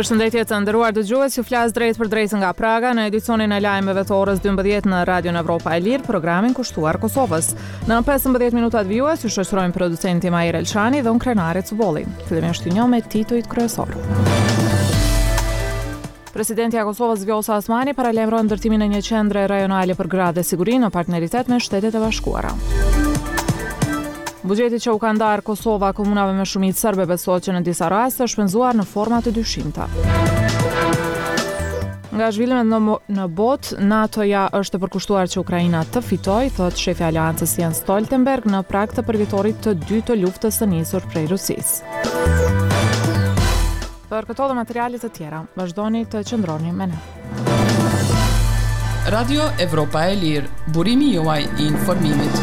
Përshëndetje të nderuar dëgjues, ju flas drejtpërdrejt nga Praga në edicionin e lajmeve të orës 12 në Radio Evropa e Lirë, programin kushtuar Kosovës. Në 15 minutat vijuese ju shoqërojmë producenti Mahir Elshani dhe unë Krenare Cubolli. Fillimisht ju njoh me titujt kryesorë. Presidentja e Kosovës Vjosa Osmani paralajmëron ndërtimin e një qendre rajonale për gra dhe siguri në partneritet me Shtetet e Bashkuara. Buxheti që u ka ndarë Kosova komunave me shumicë serbe besohet që në disa raste është shpenzuar në forma të dyshimta. Nga zhvillimet në botë, NATO-ja është e përkushtuar që Ukraina të fitojë, thotë shefi i aleancës Jens Stoltenberg në prag të përvitorit të dytë të luftës së nisur prej Rusisë. Për këto dhe materiale të tjera, vazhdoni të qëndroni me ne. Radio Evropa e Lirë, burimi juaj i informimit.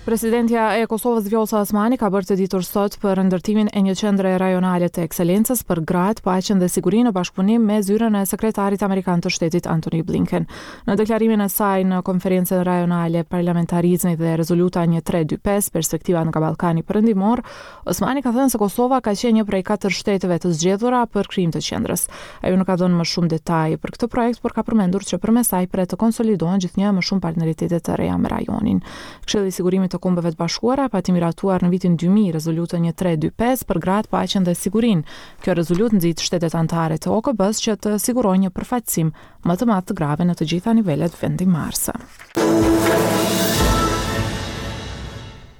Presidentja e Kosovës Vjosa Osmani ka bërë të ditur sot për ndërtimin e një qendre rajonale të ekselencës për gratë, paqen dhe sigurinë në bashkëpunim me zyrën e sekretarit amerikan të shtetit Antony Blinken. Në deklarimin e saj në konferencën rajonale parlamentarizmi dhe rezoluta 1325 perspektiva nga Ballkani Perëndimor, Osmani ka thënë se Kosova ka qenë një prej katër shteteve të zgjedhura për krijim të qendrës. Ajo nuk ka dhënë më shumë detaje për këtë projekt, por ka përmendur që përmes saj pret të konsolidohen gjithnjë e më shumë partneritete të reja me rajonin. Këshilli i Sigurimit i Kombeve të Bashkuara pati miratuar në vitin 2000 rezolutën 1325 për gratë, paqen dhe sigurinë. Kjo rezolutë nxit shtetet anëtare të OKB-së që të sigurojnë një përfaqësim më të madh të grave në të gjitha nivelet vendimmarrëse.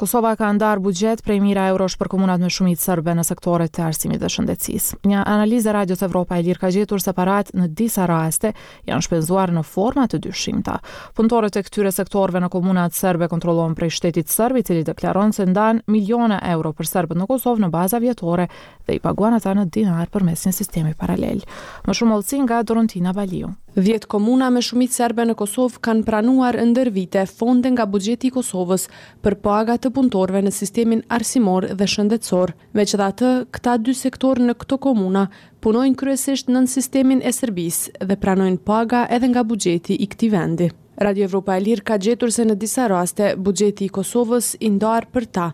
Kosova ka ndarë buxhet prej mijëra eurosh për komunat me shumicë serbe në sektorët e arsimit dhe shëndetësisë. Një analizë e Radios Evropa e Lirë ka gjetur se paratë në disa raste janë shpenzuar në forma të dyshimta. Punëtorët e këtyre sektorëve në komunat serbe kontrollohen prej shtetit serb, i cili deklaron se ndan miliona euro për serbët në Kosovë në baza vjetore dhe i paguan ata në dinarë përmes një sistemi paralel. Më shumë hollësi nga Doruntina Baliu. Dhjetë komuna me shumicë serbe në Kosovë kanë pranuar ndër vite fonde nga buxheti i Kosovës për paga të punëtorëve në sistemin arsimor dhe shëndetësor. Megjithatë, këta dy sektorë në këto komuna punojnë kryesisht nën sistemin e Serbisë dhe pranojnë paga edhe nga buxheti i këtij vendi. Radio Evropa e Lirë ka gjetur se në disa raste, buxheti i Kosovës i ndarë për ta,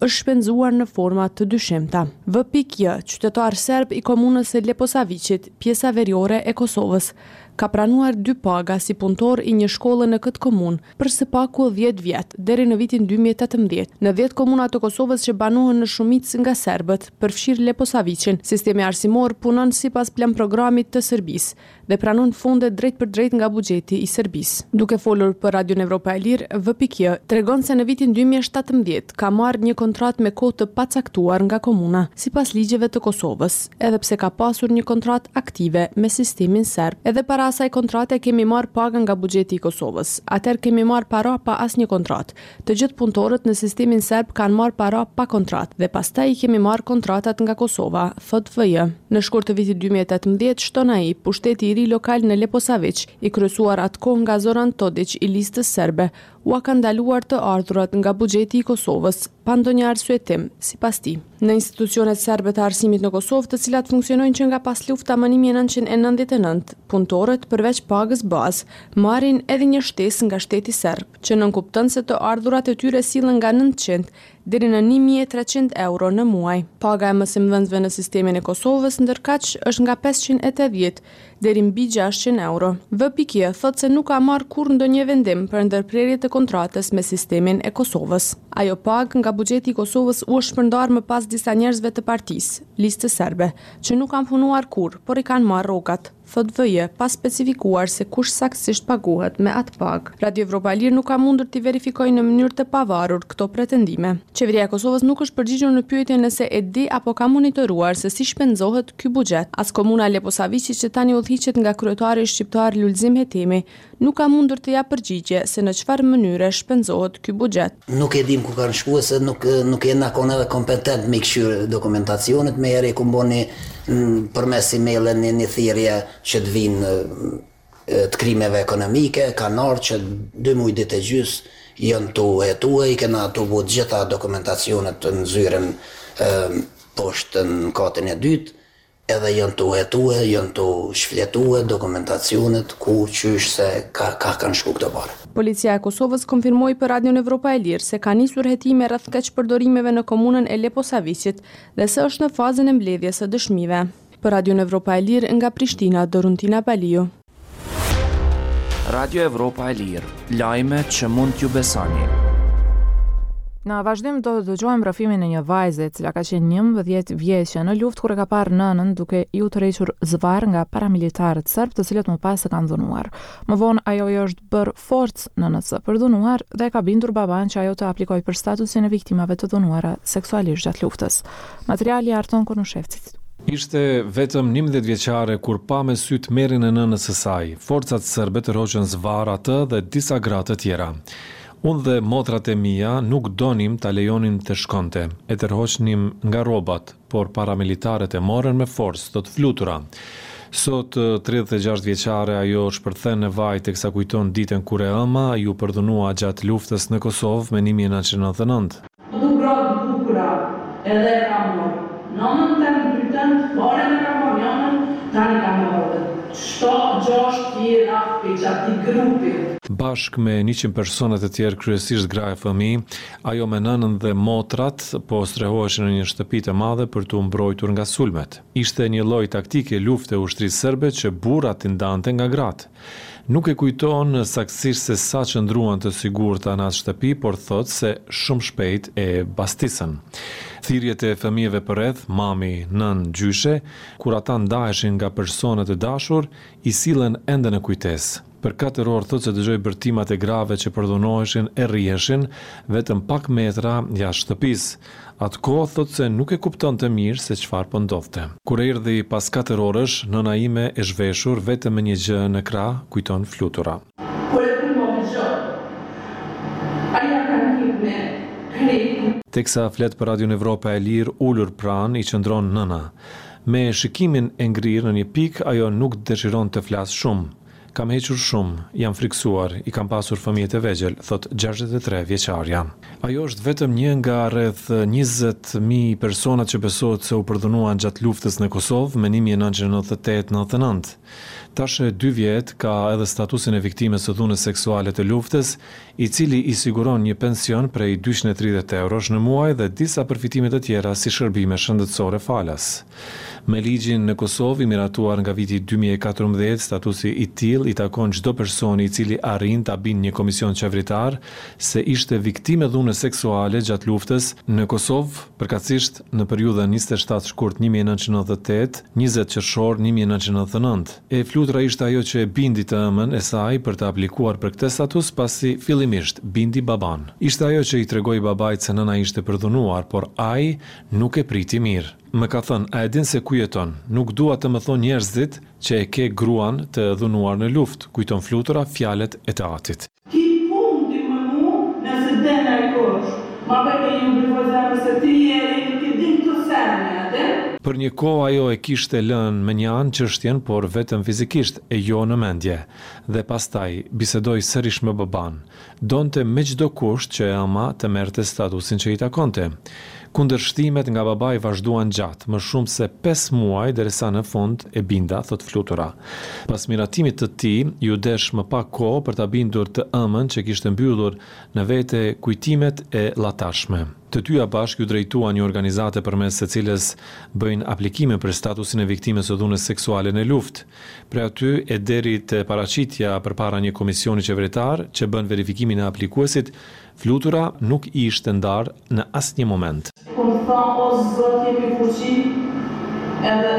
është shpenzuar në forma të dyshimta. V.P., një, qytetar serb i komunës së Leposaviqit, pjesa veriore e Kosovës, ka pranuar dy paga si punëtor i një shkolle në këtë komunë për së paku dhjetë vjet, deri në vitin dy mijë e tetëmbëdhjetë. Në dhjetë komuna të Kosovës që banohen në shumicë nga serbët, përfshirë Leposaviqin, sistemi arsimor punon sipas planprogramit të Serbisë, dhe pranon fonde drejtpërdrejt nga buxheti i Serbisë. Duke folur për Radion Evropa e Lirë, Vëpiq tregon se në vitin dy mijë e shtatëmbëdhjetë ka marrë një kontratë me kohë të pacaktuar nga komuna, sipas ligjeve të Kosovës, edhe pse ka pasur një kontratë aktive me sistemin serb. Edhe para asaj kontrate kemi marrë pagën nga buxheti i Kosovës. Atëherë kemi marrë para pa asnjë kontratë. Të gjithë punëtorët në sistemin serb kanë marrë para pa kontratë dhe pastaj i kemi marrë kontratat nga Kosova, thotë Vëpiq. Në shkurt të vitit dy mijë e tetëmbëdhjetë, shton ai, pushteti i ri lokal në Leposaviq, i kryesuar atë kohë nga Zoran Todiq i Listës Serbe, ua ka ndaluar të ardhurat nga buxheti i Kosovës, pa ndonjë arsyetim, sipas tij. Në institucionet serbe të arsimit në Kosovë, të cilat funksionojnë që nga paslufta më një mijë e nëntëqind e nëntëdhjetë e nëntë, punëtorët, përveç pagës bazë, marrin edhe një shtesë nga shteti serb. që nënkupton se të ardhurat e tyre sillen nga nëntëqind deri në një mijë e treqind euro në muaj. Paga e mësimdhënësve në sistemin e Kosovës, ndërkaq, është nga pesëqind e tetëdhjetë deri mbi gjashtëqind euro. Vëpiq thotë se nuk ka marrë kurrë ndonjë vendim për ndërprerje të kontratës me sistemin e Kosovës. Ajo pagë, nga buxheti i Kosovës u është shpërndarë më pas disa njerëzve të partisë, Listës Serbe, që nuk kanë punuar kurrë, por i kanë marrë rrogat. thotë Vëpiq, pa specifikuar se kush saktësisht paguhet me atë pagë. Radio Evropa e Lirë nuk ka mundur t'i verifikojë në mënyrë të pavarur këto pretendime. Qeveria e Kosovës nuk është përgjigjur në pyetjen nëse e di apo ka monitoruar se si shpenzohet ky buxhet. As komuna e Leposaviqit që tani udhëhiqet nga kryetari shqiptar Lulzim Hetemi, Nuk ka mundur të japë përgjigje se në çfarë mënyre shpenzohet ky buxhet. Nuk e dimë ku kanë shkue se nuk nuk jena kon edhe kompetent me i kshyr dokumentacionet menjëherë e kom bo ni përmes emailit ni thirrje që të vijnë të krimeve ekonomike kanë ardh që dy muj ditë e gjys janë tu hetue e i kena tubu të gjitha dokumentacionet në zyrën poshtë në katin e dytë Edhe janë tu hetue, janë tu shfletue dokumentacionet ku, qysh, se, ka, kah kanë shku këto pare. Policia e Kosovës konfirmoi për Radion Evropa e Lirë se ka nisur hetime rreth keqpërdorimeve në komunën e Leposaviqit dhe se është në fazën e mbledhjes së dëshmive. Për Radion Evropa e Lirë nga Prishtina, Doruntina Baliu. Radio Evropa e Lirë, lajme që mund t'u besoni. Në vazhdim do të dëgjojmë rrëfimin e një vajze e cila ka qenë 11 vjeçe në luftë kur e ka parë nënën duke iu tërhequr zvarr nga paramilitarët serb, të cilët më pas e kanë dhunuar. Më vonë ajo i është bërë forcë nënës së përdhunuar dhe e ka bindur babanë që ajo të aplikojë për statusin e viktimave të dhunuara seksualisht gjatë luftës. Materiali i Arton Konushevcit. Ishte vetëm njëmbëdhjetë vjeçare kur pa me sy tmerrin e nënës së saj. Forcat serbe tërhoqën zvarr atë dhe disa gra të tjera. Unë dhe motrat e mia nuk donim ta lejonim të shkonte. E tërhiqnim nga rrobat. por paramilitarët e morën me forcë, thotë Flutura. Sot, tridhjetë e gjashtë vjeçare, ajo shpërthen në vaj teksa kujton ditën kur e ëma iu përdhunua gjatë luftës në Kosovë me një mijë e nëntëqind e nëntëdhjetë e nëntë. Ma shumë gratë të bukura edhe e kam mor Nënën tem në dy tentë parin e kam mor njënën Tani kam mor edhe shta gjashtë fije rafë pej gjatë ti grupit. Bashkë me njëqind persona të tjerë kryesisht gra e fëmijë, Ajo me nënën dhe motrat po strehoheshin në një shtëpi të madhe për t'u mbrojtur nga sulmet. Ishte një lloj taktike lufte e ushtrisë serbe që burrat t'i ndante nga gratë. Nuk e kujton saktësisht se sa qëndruan të sigurta në atë shtëpi, por thotë se shumë shpejt e bastisën. Thirrjet e fëmijëve përreth, mami, nënë, gjyshe, kur ata ndaheshin nga personat e dashur, i sillen ende në kujtesë. Për katër orë thotë se dëgjoi bërtimat e grave që përdhunoheshin e rriheshin vetëm pak metra jashtë shtëpisë. Atë kohë thotë se nuk e kuptonte mirë se çfarë po ndodhte. Kur erdhi pas katër orësh, nëna ime e zhveshur vetëm me një gjë në krah, kujton Flutura. Kur e thymë atë gjë, ai ia ka ngrënë me krejt. Teksa flet për Radion Evropa e Lirë, ulur pranë i qëndron nëna. Me shikimin e ngrirë në një pikë, ajo nuk dëshiron të flasë shumë. Kam hequr shumë, jam frikësuar, i kam pasur fëmijët e vegjël, thotë gjashtëdhjetë e tre vjeçarja. Ajo është vetëm një nga rreth njëzet mijë persona që besohet se u përdhunuan gjatë luftës në Kosovë me një mijë e nëntëqind e nëntëdhjetë e tetë nëntëdhjetë e nëntë. Tash e dy vjet ka edhe statusin e viktimës së dhunës seksuale të luftës, i cili i siguron një pension prej dyqind e tridhjetë eurosh në muaj dhe disa përfitime të tjera si shërbime shëndetësore falas. Me ligjin në Kosovë, i miratuar nga viti dy mijë e katërmbëdhjetë, statusi i tillë i takon çdo personi i cili arrin ta bindë një komision qeveritar se ishte viktimë e dhunës seksuale gjatë luftës në Kosovë, përkatësisht në periudhën njëzet e shtatë shkurt një mijë e nëntëqind e nëntëdhjetë e tetë, njëzet qershor një mijë e nëntëqind e nëntëdhjetë e nëntë. E Flutura ishte ajo që e bindi të ëmën e saj për të aplikuar për këtë status pasi fillimisht bindi babanë. Ishte ajo që i tregoi babait se nëna ishte përdhunuar, por ai Nuk e priti mirë. Më ka thënë, a e din se ku jeton? Nuk dua të më thonë njerëzit që e ke gruan të dhunuar në luftë, kujton Flutura fjalët e të atit. Ti punë ti më nu nëse den ai koç ma bëj me ju grua zemër se ti je e nuk e din këto sende a din. Për një kohë ajo e kishte lënë mënjanë çështjen por vetëm fizikisht e jo në mendje. Dhe pastaj bisedoi sërish me babanë. Donte me çdo kusht që e ëma të merrte statusin që i takonte. Kundërshtimet nga babai vazhduan gjatë më shumë se pesë muaj derisa në fund e binda, thotë Flutura. Pas miratimit të tij, iu desh më pak kohë për ta bindur të ëmën që kishte mbyllur në vete kujtimet e llatarshme. Të dyja bashkë iu drejtuan një organizate përmes së cilës bëhen aplikimet për statusin e viktimës së dhunës seksuale në luftë. prej aty e deri te paraqitja përpara një komisioni qeveritar që bën verifikimin e aplikuesit, Flutura nuk i ishte ndarë në asnjë moment. Kam thënë o Zot jepi fuqi edhe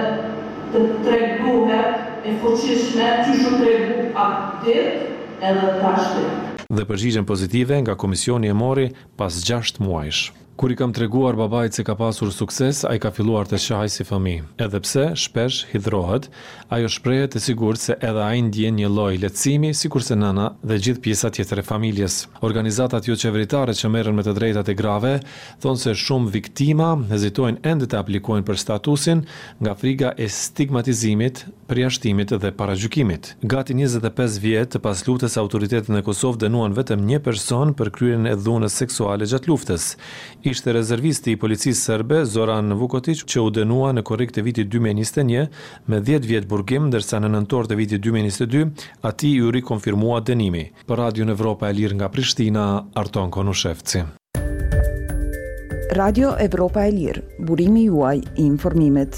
të treguhet e fuqishme qysh u tregu atë ditë edhe tashti. Dhe përgjigjen pozitive nga komisioni e mori pas gjashtë muajsh. Kur i kam treguar babait se ka pasur sukses, ai ka filluar të qajë si fëmijë. Edhe pse shpesh hidhrohet, ajo shprehet e sigurt se edhe ai ndjen një lloj lehtësimi sikurse nëna dhe gjithë pjesa tjetër e familjes. Organizatat joqeveritare që merren me të drejtat e grave thonë se shumë viktima hezitojnë ende të aplikojnë për statusin, Nga frika e stigmatizimit, përjashtimit dhe paragjykimit. Gati njëzet e pesë vjet pas luftës autoritetet në Kosovë dënuan vetëm një person për kryerjen e dhunës seksuale gjatë luftës. Ishte rezervisti i policisë serbe, Zoran Vukotiq që u dënua në korrik të vitit dy mijë e njëzet e një me dhjetë vjet burgim ndërsa në nëntor të vitit dy mijë e njëzet e dy atij iu rikonfirmua dënimi. Për Radion Evropa e Lirë nga Prishtina, Arton Konushevci. Radio Evropa e Lirë, burimi juaj i informimit.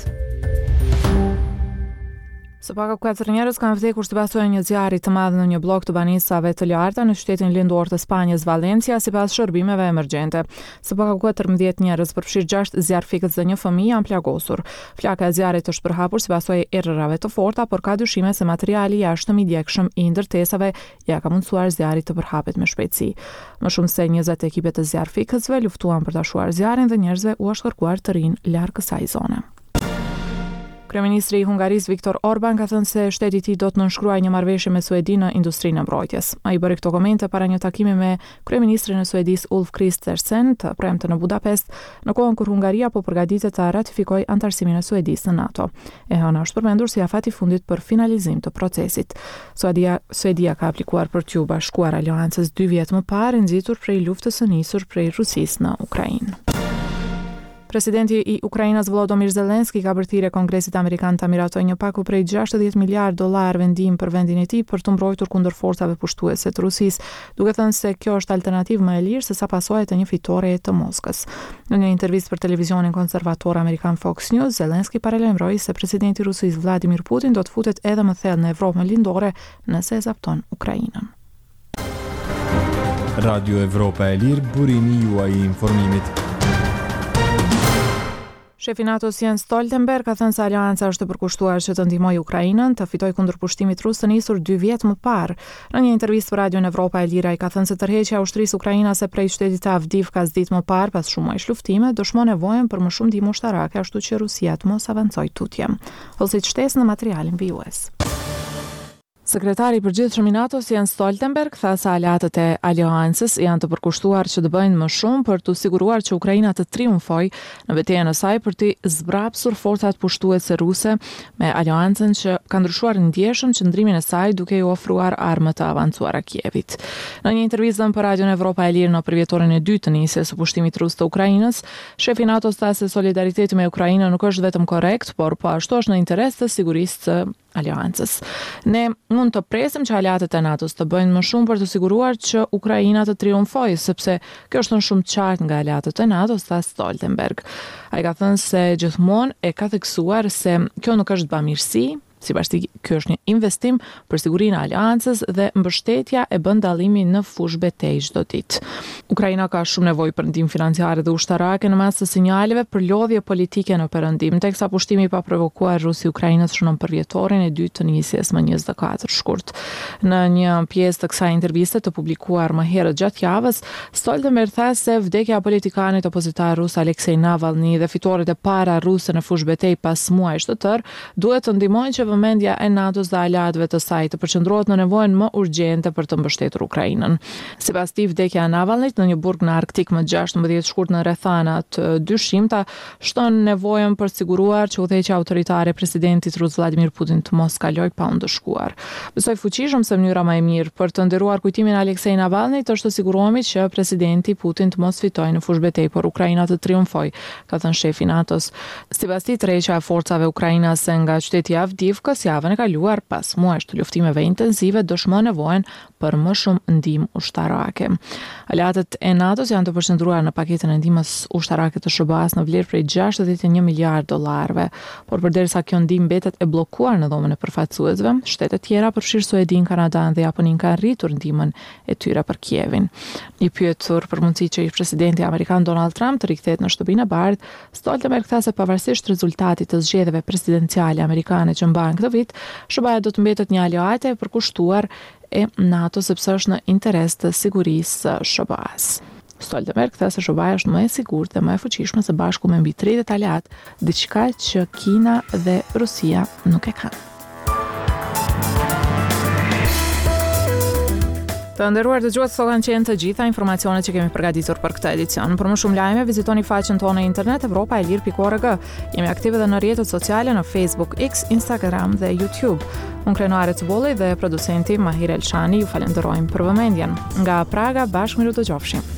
Së paka katër njerëz kanë vdekur si pasojë e një zjarri të madh në një bllok të banesave të larta në qytetin lindor të Spanjës, Valencia, sipas shërbimeve emergjente. Së paka katërmbëdhjetë njerëz, përfshirë gjashtë zjarrfikës dhe një fëmijë, janë plagosur. Flaka e zjarrit është përhapur si pasojë e erërave të forta, por ka dyshime se materiali i jashtëm i djegshëm i ndërtesave ia ka mundësuar zjarrit të përhapet me shpejtësi. Më shumë se njëzet ekipe të zjarrfikësve luftuan për ta shuar zjarrin dhe njerëzve u është kërkuar të rrinë larg kësaj zone. Kryeministri i Hungarisë Viktor Orban ka thënë se shteti i tij do të nënshkruajë një marrëveshje me Suedinë në industrinë e mbrojtjes. Ai bëri këto komente para një takimi me kryeministrin e Suedisë Ulf Kristersson të premten në Budapest, në kohën kur Hungaria po përgatitet ta ratifikojë anëtarësimin e Suedisë në NATO. E hëna është përmendur si afati i fundit për finalizim të procesit. Suedia, Suedia ka aplikuar për t'iu bashkuar aleancës dy vjet më parë, e nxitur prej luftës së nisur prej Rusisë në Ukrainë. Presidenti i Ukrainës Volodymyr Zelensky i ka bërë thirrje Kongresit Amerikan ta miratojë një pako prej gjashtëdhjetë miliardë dollarëve ndihmë për vendin e tij për t'u mbrojtur kundër forcave pushtuese të Rusisë, duke thënë se kjo është alternativë më e lirë sesa pasojat e një fitoreje të Moskës. Në një intervistë për televizionin konservator amerikan Fox News, Zelensky paralajmëroi se presidenti i Rusisë Vladimir Putin do të futet edhe më thellë në Evropën Lindore nëse e zapton Ukrainën. Radio Evropa e Lirë, burimi juaj i informimit. Shefi i NATO-s Jens Stoltenberg ka thënë se aleanca është e përkushtuar që të ndihmojë Ukrainën të fitojë kundër pushtimit rus të nisur 2 vjet më parë. Në një intervistë për Radion Evropa e Lirë ai ka thënë se tërheqja e ushtrisë ukrainase prej qytetit të Avdivkas ditë më parë pas shumë muajsh luftime dëshmon nevojën për më shumë ndihmë ushtarake ashtu që Rusia të mos avancojë tutje. Hollësitë shtesë në materialin vijues. Sekretari i Përgjithshëm i NATO-s, Jens Stoltenberg, tha se aleatët e Aleancës janë të përkushtuar që të bëjnë më shumë për t'u siguruar që Ukraina të triumfojë në betejën e saj për t'i zbrapsur forcat pushtuese ruse me Aleancën që ka ndryshuar ndjeshëm qëndrimin e saj duke i ofruar armë të avancuara Kievit. Në një intervistë dhënë për Radion Evropa e Lirë në përvjetorin e dytë të nisjes së pushtimit rus të Ukrainës, shefi i NATO-s tha se solidariteti me Ukrainën nuk është vetëm korrekt, por po ashtu është në interes të sigurisë së aleancës. Ne mund të presim që aleatët e NATO-s të bëjnë më shumë për të siguruar që Ukraina të triumfojë, sepse kjo është thënë shumë qartë nga aleatët e NATO-s, tha Stoltenberg. Ai ka thënë se gjithmonë e ka theksuar se kjo nuk është bamirësi, sipas tij kjo është një investim për sigurinë e aleancës dhe mbështetja e bën dallimin në fushëbetejë çdo ditë. Ukraina ka shumë nevojë për ndihmë financiare dhe ushtarake në mes të sinjaleve për lodhje politike në Perëndim, teksa pushtimi i paprovokuar rus i Ukrainës shënon përvjetorin e dytë të nisjes më 24 shkurt. Në një pjesë të kësaj interviste të publikuar më herët gjatë javës, Stoltenberg tha se vdekja e politikanit opozitar rus Alexei Navalny dhe fitoret e para ruse në fushëbetejë pas muajsh të tërë duhet të ndihmojnë që vëmendja e NATO-s dhe aleatëve të saj të përqendrohet në nevojën më urgjente për të mbështetur Ukrainën. Sipas tij, vdekja e Navalnyt në një burg në Arktik më gjashtëmbëdhjetë shkurt në rrethana të dyshimta shton nevojën për të siguruar që udhëheqja autoritare e presidentit rus Vladimir Putin të mos kalojë pa u ndëshkuar. Besoj fuqishëm se mënyra më e mirë për të nderuar kujtimin e Alexei Navalnyt është të sigurohemi që presidenti Putin të mos fitojë në fushëbetejë, por Ukraina të triumfojë, ka thënë shefi i NATO-s. Sipas tij, tërheqja e forcave ukrainase nga qyteti i Avdiivkës javën e kaluar pas muajsh të luftimeve intensive dëshmon nevojën për më shumë ndihmë ushtarake. Aleatët e NATO-s janë të përqendruar në paketën e ndihmës ushtarake të SHBA-s në vlerë prej 61 miliardë dollarëve, por përderisa kjo ndihmë mbetet e bllokuar në dhomën e përfaqësuesve, shtete të tjera, përfshirë Suedinë, Kanadanë dhe Japoninë, kanë rritur ndihmën e tyre për Kievin. I pyetur për mundësinë që ish-presidenti amerikan Donald Trump të rikthehet në Shtëpinë e Bardhë, Stoltenberg tha se pavarësisht rezultatit të zgjedhjeve presidenciale amerikane që mbahen këtë vit, SHBA do të mbetet një aleate e përkushtuar e NATO sepse është në interes të sigurisë së SHBA-së. Stoltenberg tha se SHBA-ja është më e sigurt dhe më e fuqishme së bashku me mbi tridhjetë aleatë, diçka që Kina dhe Rusia nuk e kanë. Të nderuar dëgjues, këto kanë qenë të gjitha informacionet që kemi përgatitur për këtë edicion. Për më shumë lajme, vizitoni faqen tonë në internet evropaelir.org. Jemi aktivë edhe në rrjetet sociale në Facebook, X, Instagram dhe YouTube. Unë Krenare Cubolli dhe producenti Mahir Elshani ju falënderojmë për vëmendjen. Nga Praga, bashkë mirudëgjofshim.